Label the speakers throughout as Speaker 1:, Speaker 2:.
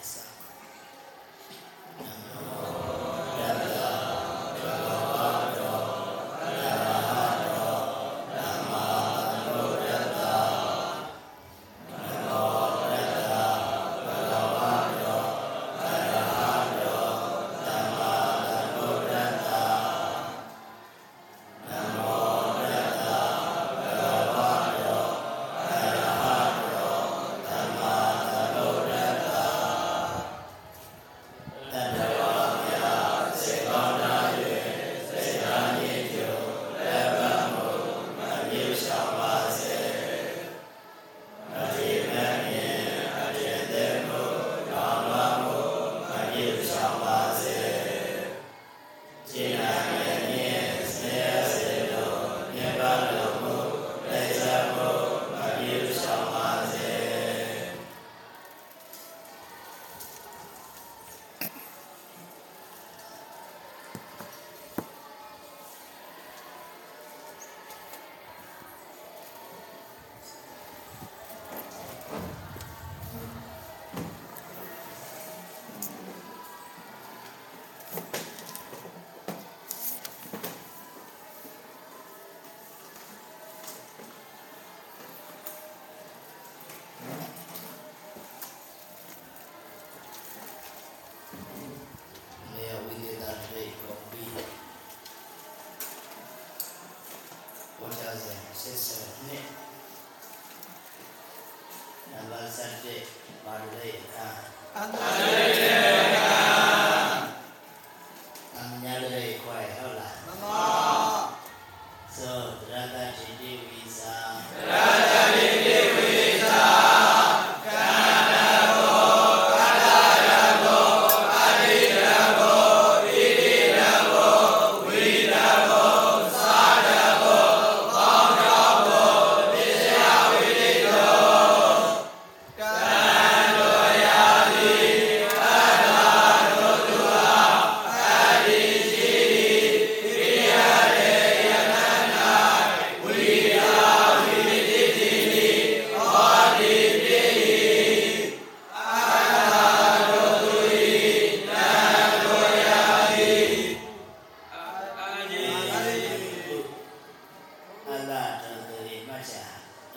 Speaker 1: myself.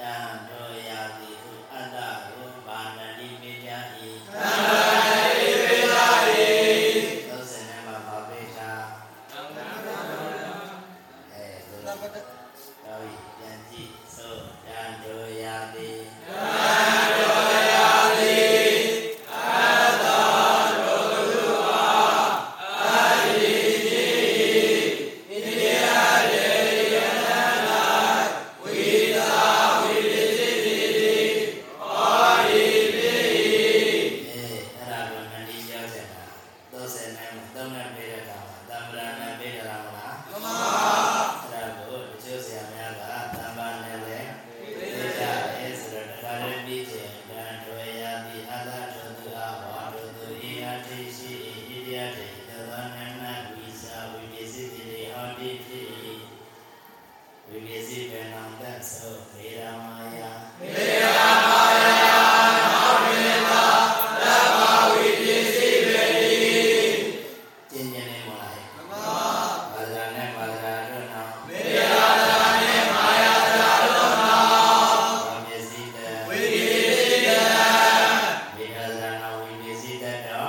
Speaker 1: Yeah.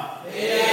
Speaker 1: တ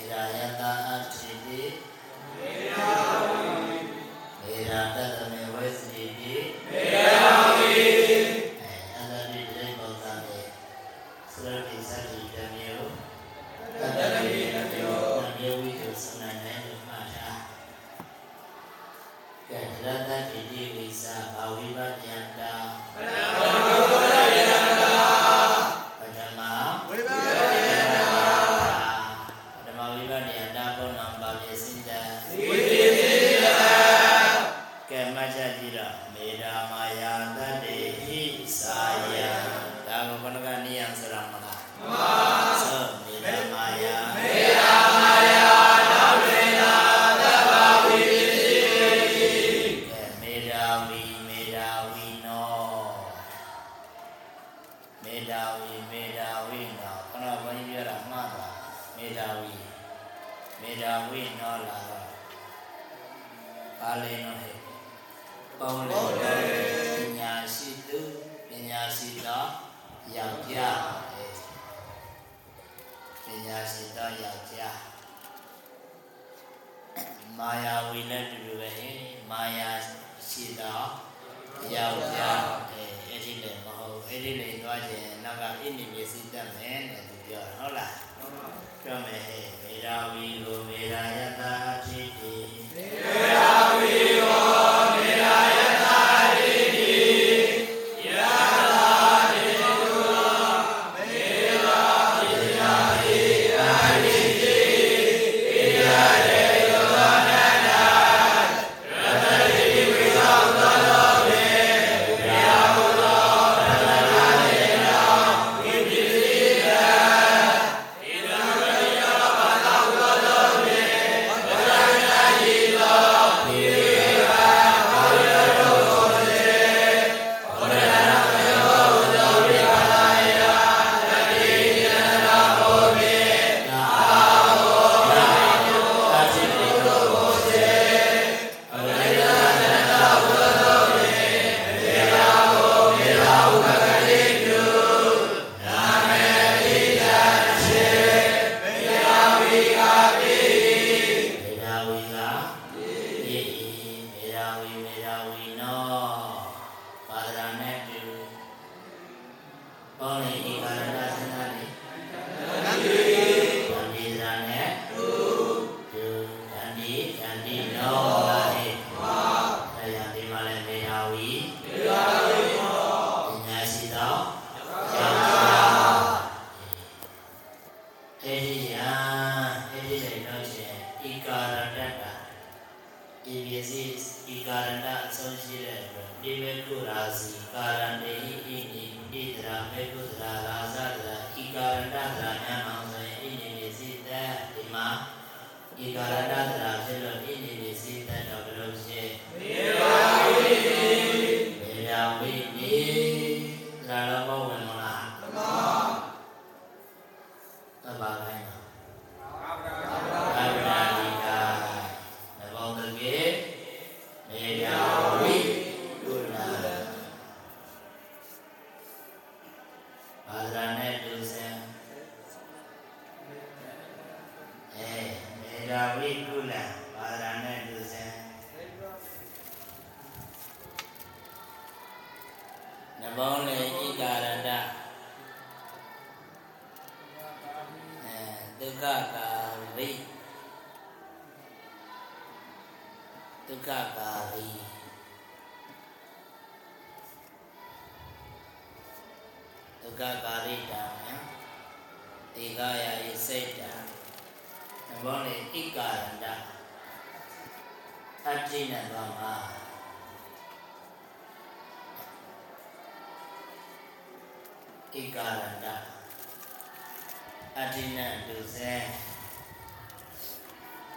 Speaker 1: إذا يقع ခြေတော်ရောက်ကြတယ်အဲ့ဒီလည်းမဟုတ်အဲ့ဒီလည်းသွားခြင်းနောက်ကအင်းနေမျက်စိတက်မယ်လို့ပြောတာဟုတ်လားပြောမယ်မေရာဝီကိုမေရာယတာဖြင့် လေ ဒုက္ခကာရိဒုက္ခကာရိတာယံဧကယာယစိတ်တံနဘောလေဣကာရတအတ္တိနသောမှာဧကာရတအတ္တိနဒုစဲ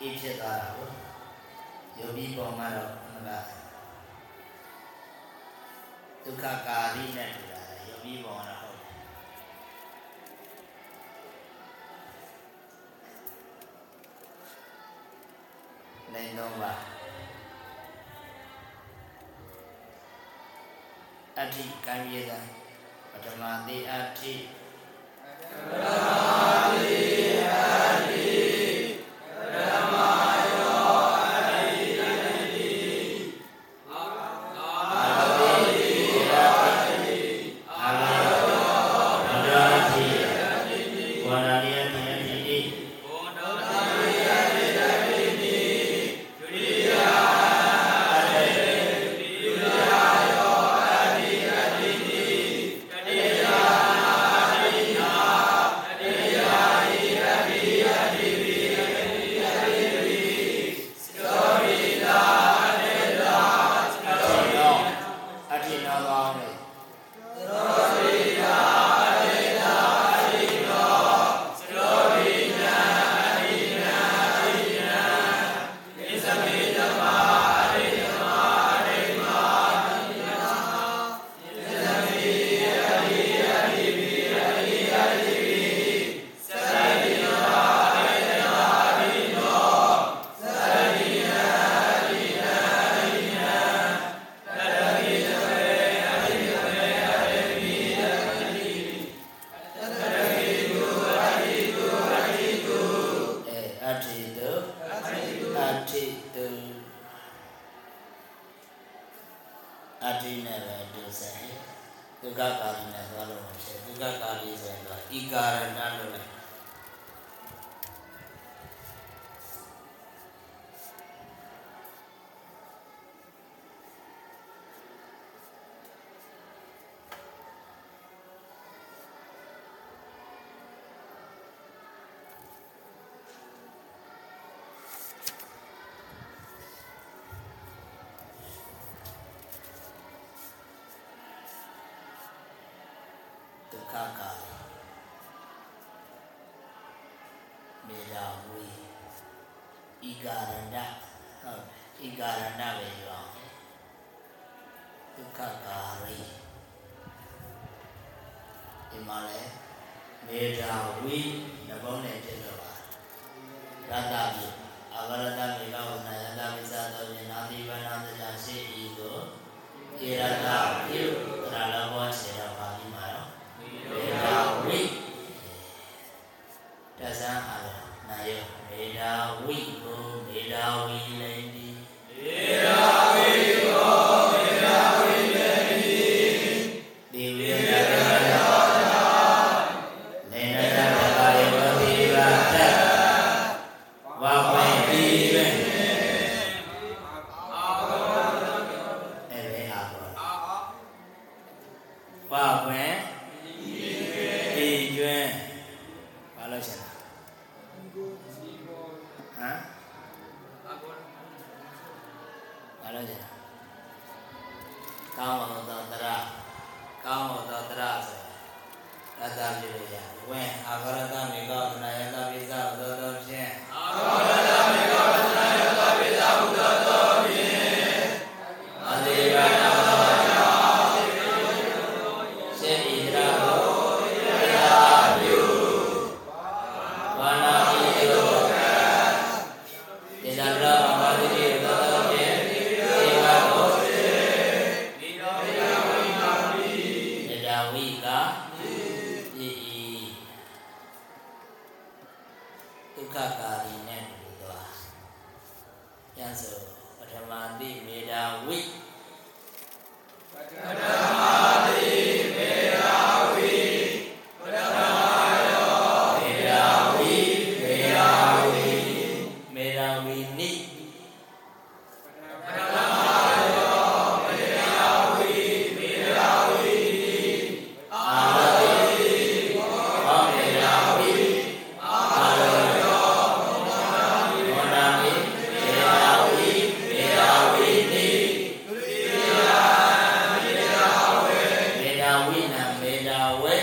Speaker 1: ဤဖြစ်သွားတာကို ယောဂီပေါ်မှာတော့ခဏကဒုက္ခကာရိနဲ့တူတာလေယောဂီပေါ်မှာတော့ဟုတ်တယ်လိန်တော့ပါအဋ္ဌိကံရည်သာပထမတိအဋ္ဌိအ ဒုက္ခကာရိမေရာဝီဤကာရဏဟုတ်ဤကာရဏပဲပြောအောင်ဒုက္ခကာရိဒီမှာလဲမေရာဝီနဘုံနဲ့ဖြစ်တော့ပါရတ္တပြီအဂရတမေကဝနာယတမိသသောဉာဏတိဗနာတ္တရှိဤကိုဧရတပြု လို့ရှင်လဲကောင်းအောင်သောတရကောင်းအောင်သောတရဆိုရတ္တပြည့်ရဝင်းအာဂရတမေကောသနာယတပိသသောသောဖြင့်အာဂရ နာမေတာဝေ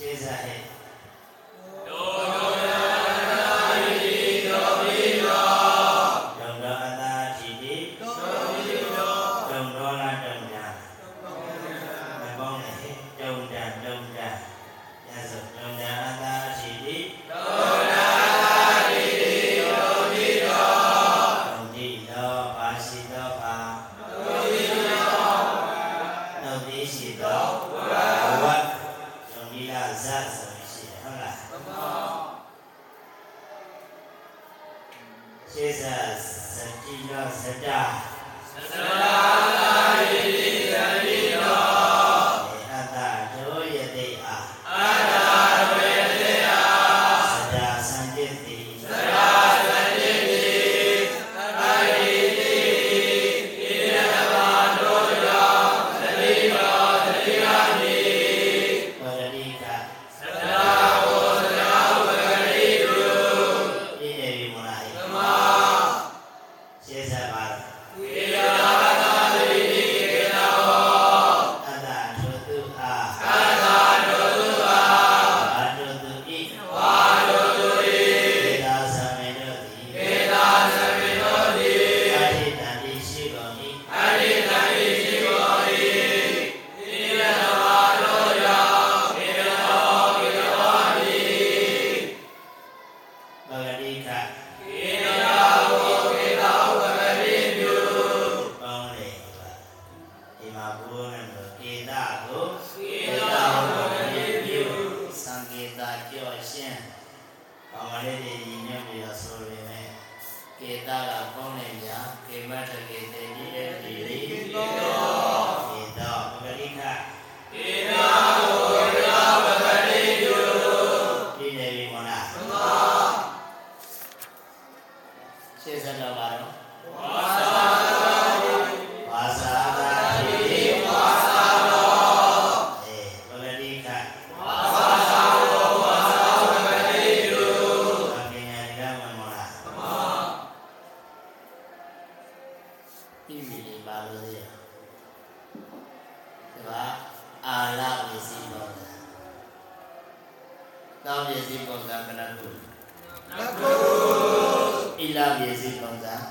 Speaker 1: Israel.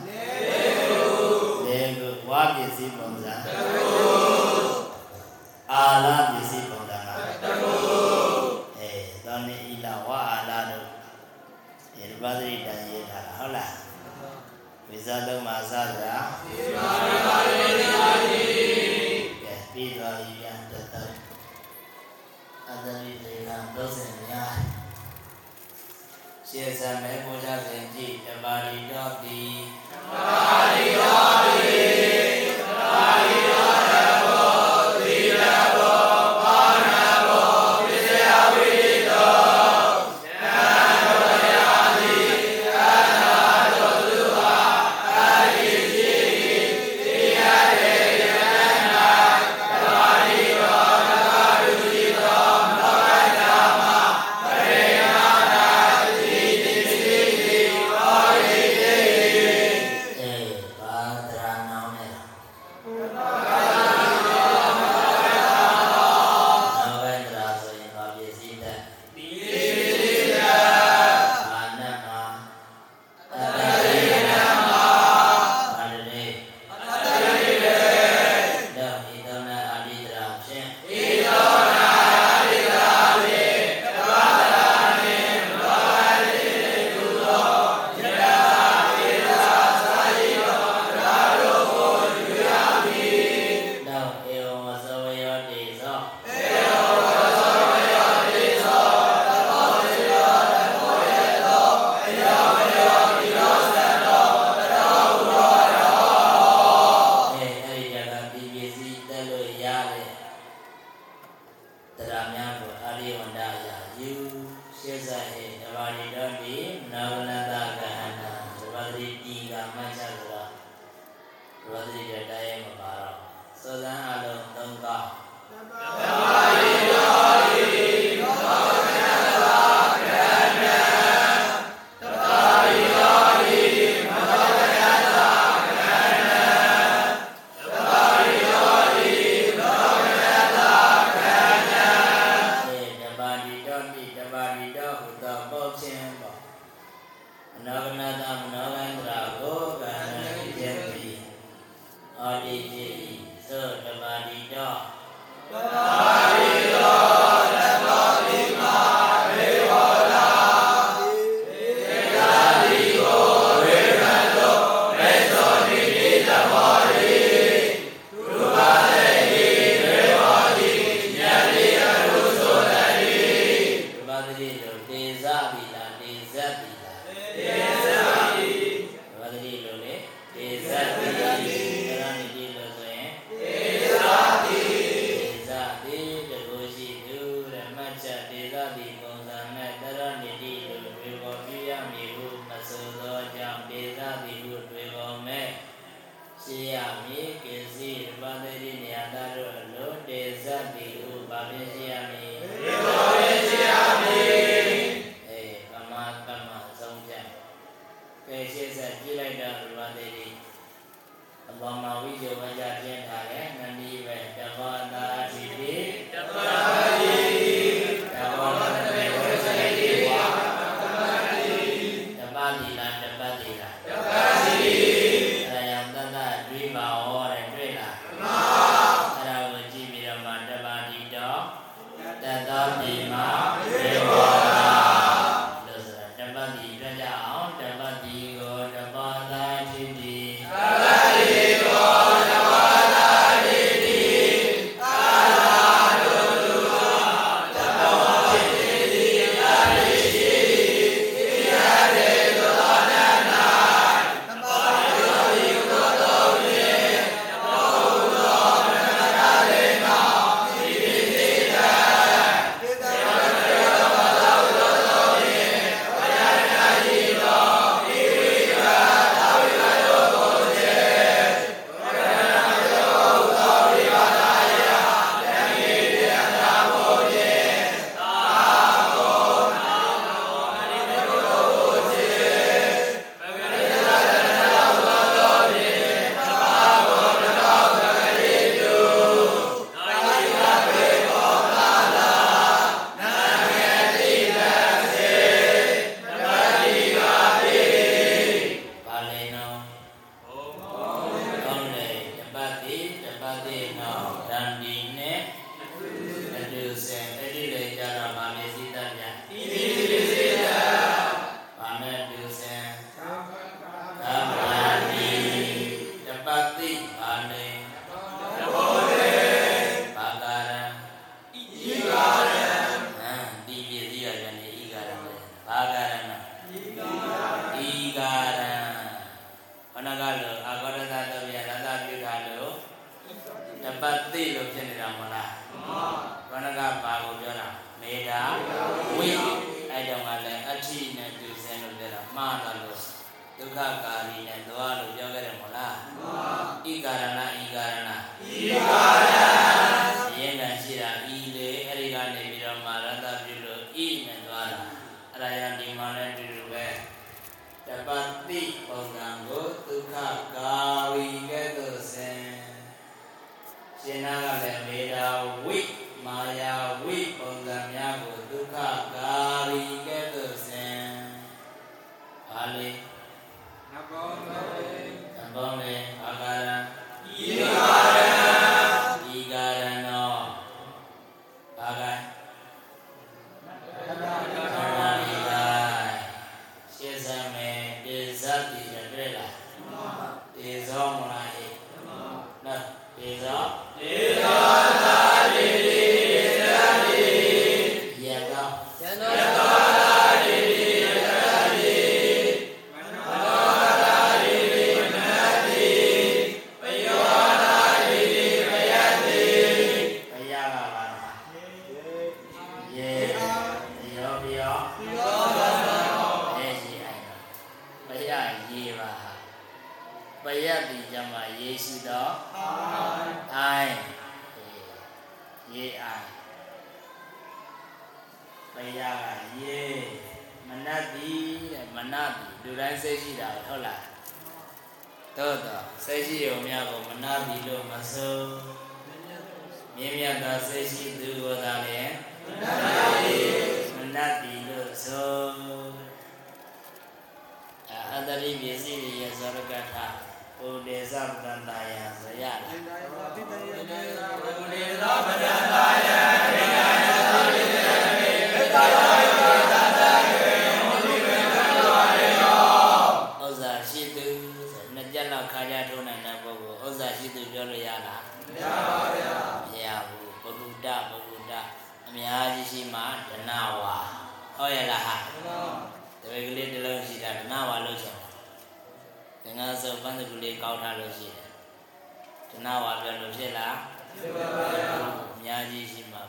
Speaker 1: လေကုလေကုဝါပစ္စည်းပုံစံတကုအာလပစ္စည်းပုံစံတ
Speaker 2: ကု
Speaker 1: အဲသောနေဤလာဝါအာလတို့ဒီပါဒိတန်ရေးတာဟုတ်လားဝိဇာလုံးမှာစသလားဒီပါဒိပါဒိတာတိကဲပြီးတော့ရန်တတအတရိဒေနာဒုစင်များရှေ့ဆံမဲပူဇာစဉ်ကြည်တပါရီတော်သည် အေး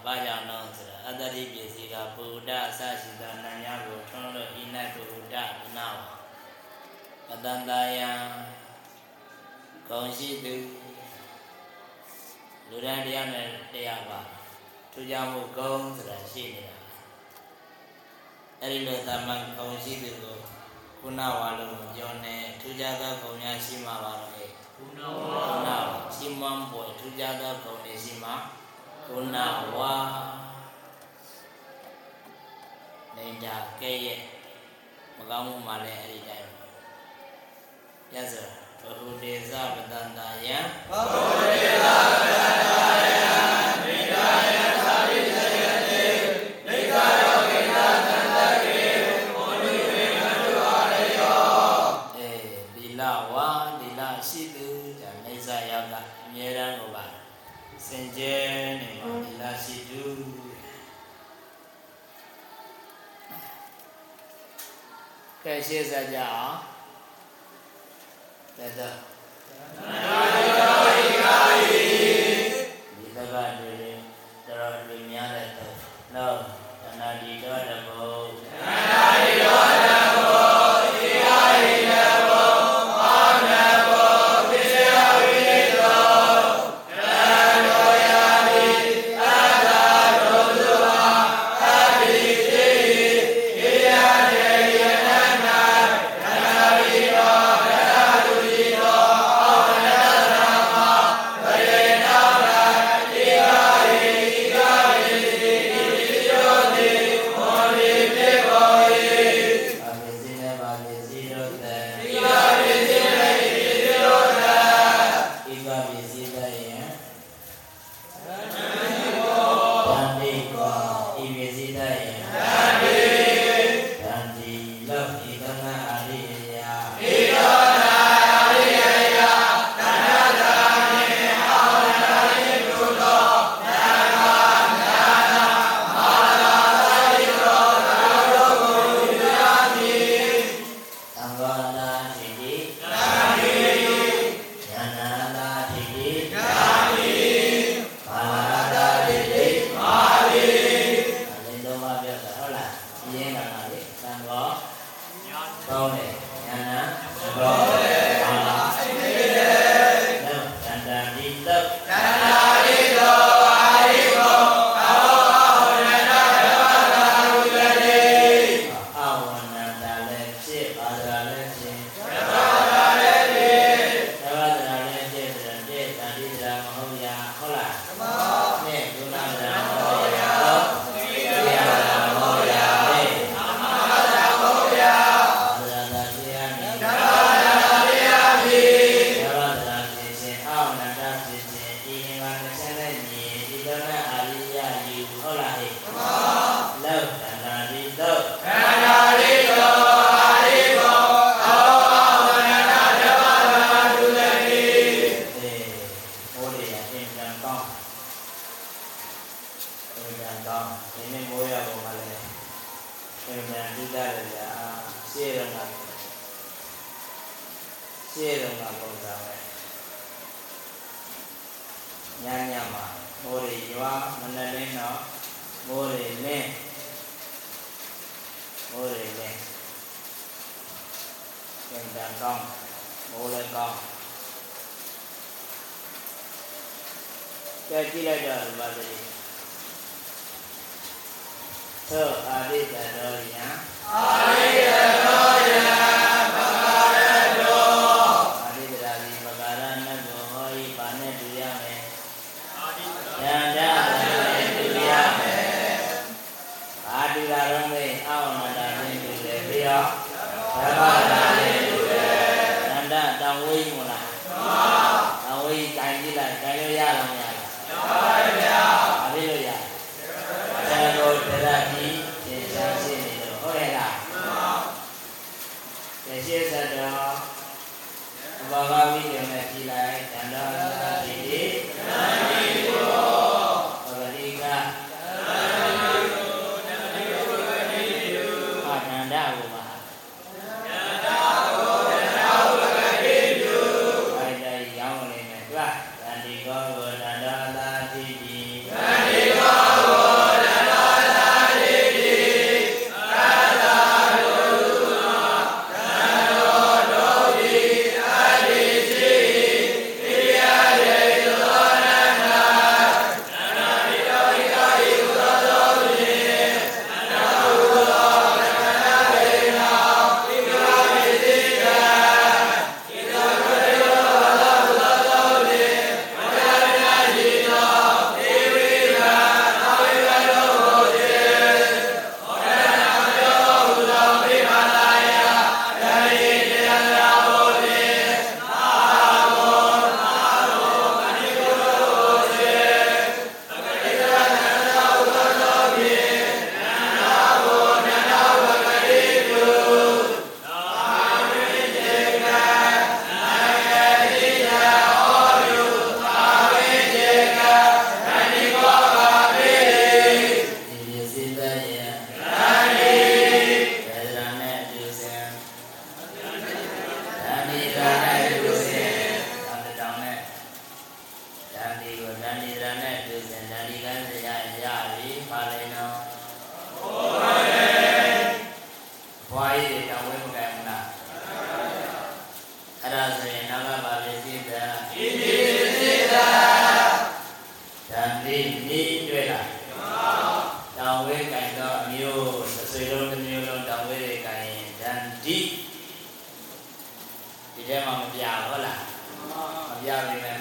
Speaker 1: ဘာကြောင့်လဲဆိုတော့အတ္တရိပစ္စည်းကပုဒ္ဒအစရှိသောနာမကိုထွန်းလို့ဤ၌ပုဒ္ဒမနာဝပတန်တယံကောင်းရှိသူလူတိုင်းတရားနဲ့တရားပါထူကြောင့်မှုကောင်းဆိုတာရှိနေတာအဲ့ဒီလိုသမန်ကောင်းရှိသူကိုခုနဝါလုံးကိုပြောနေထူကြသောဂုဏ်များရှိမှာပါလို့ခုနဝါလုံးရှိမှန်ပေါ်ထူကြသောဂုဏ်တွေရှိမှာ ဂုဏဝါလိန်တာကဲ့ရဲ့မကောင်းမှုမှလည်းအဲ့ဒီတိုင်းရသဘုဒ္ဓေဇပတ္တယံဘုဒ္ဓေဇပတ္တ ယ်ရှင်းစကြအောင်တတနာယောဤကာယီဒီသဘာဝတွေတော်တော်များတဲ့တော့နော် So, Adi Danori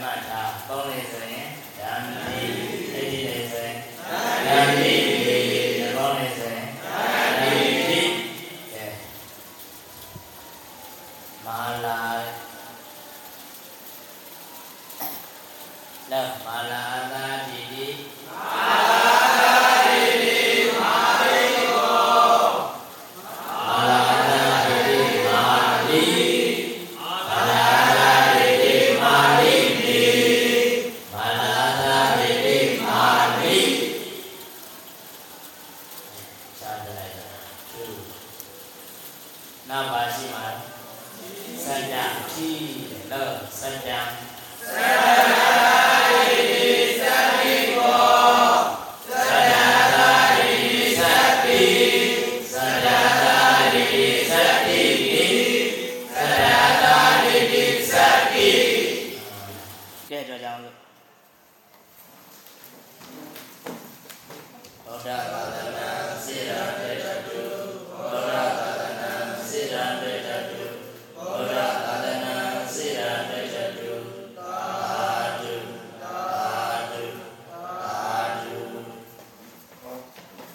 Speaker 1: မှတ်ထားပေါင်းလေဆိုရင်ဓမ္မိသိသိလေဆိုရင်ဓမ္မိ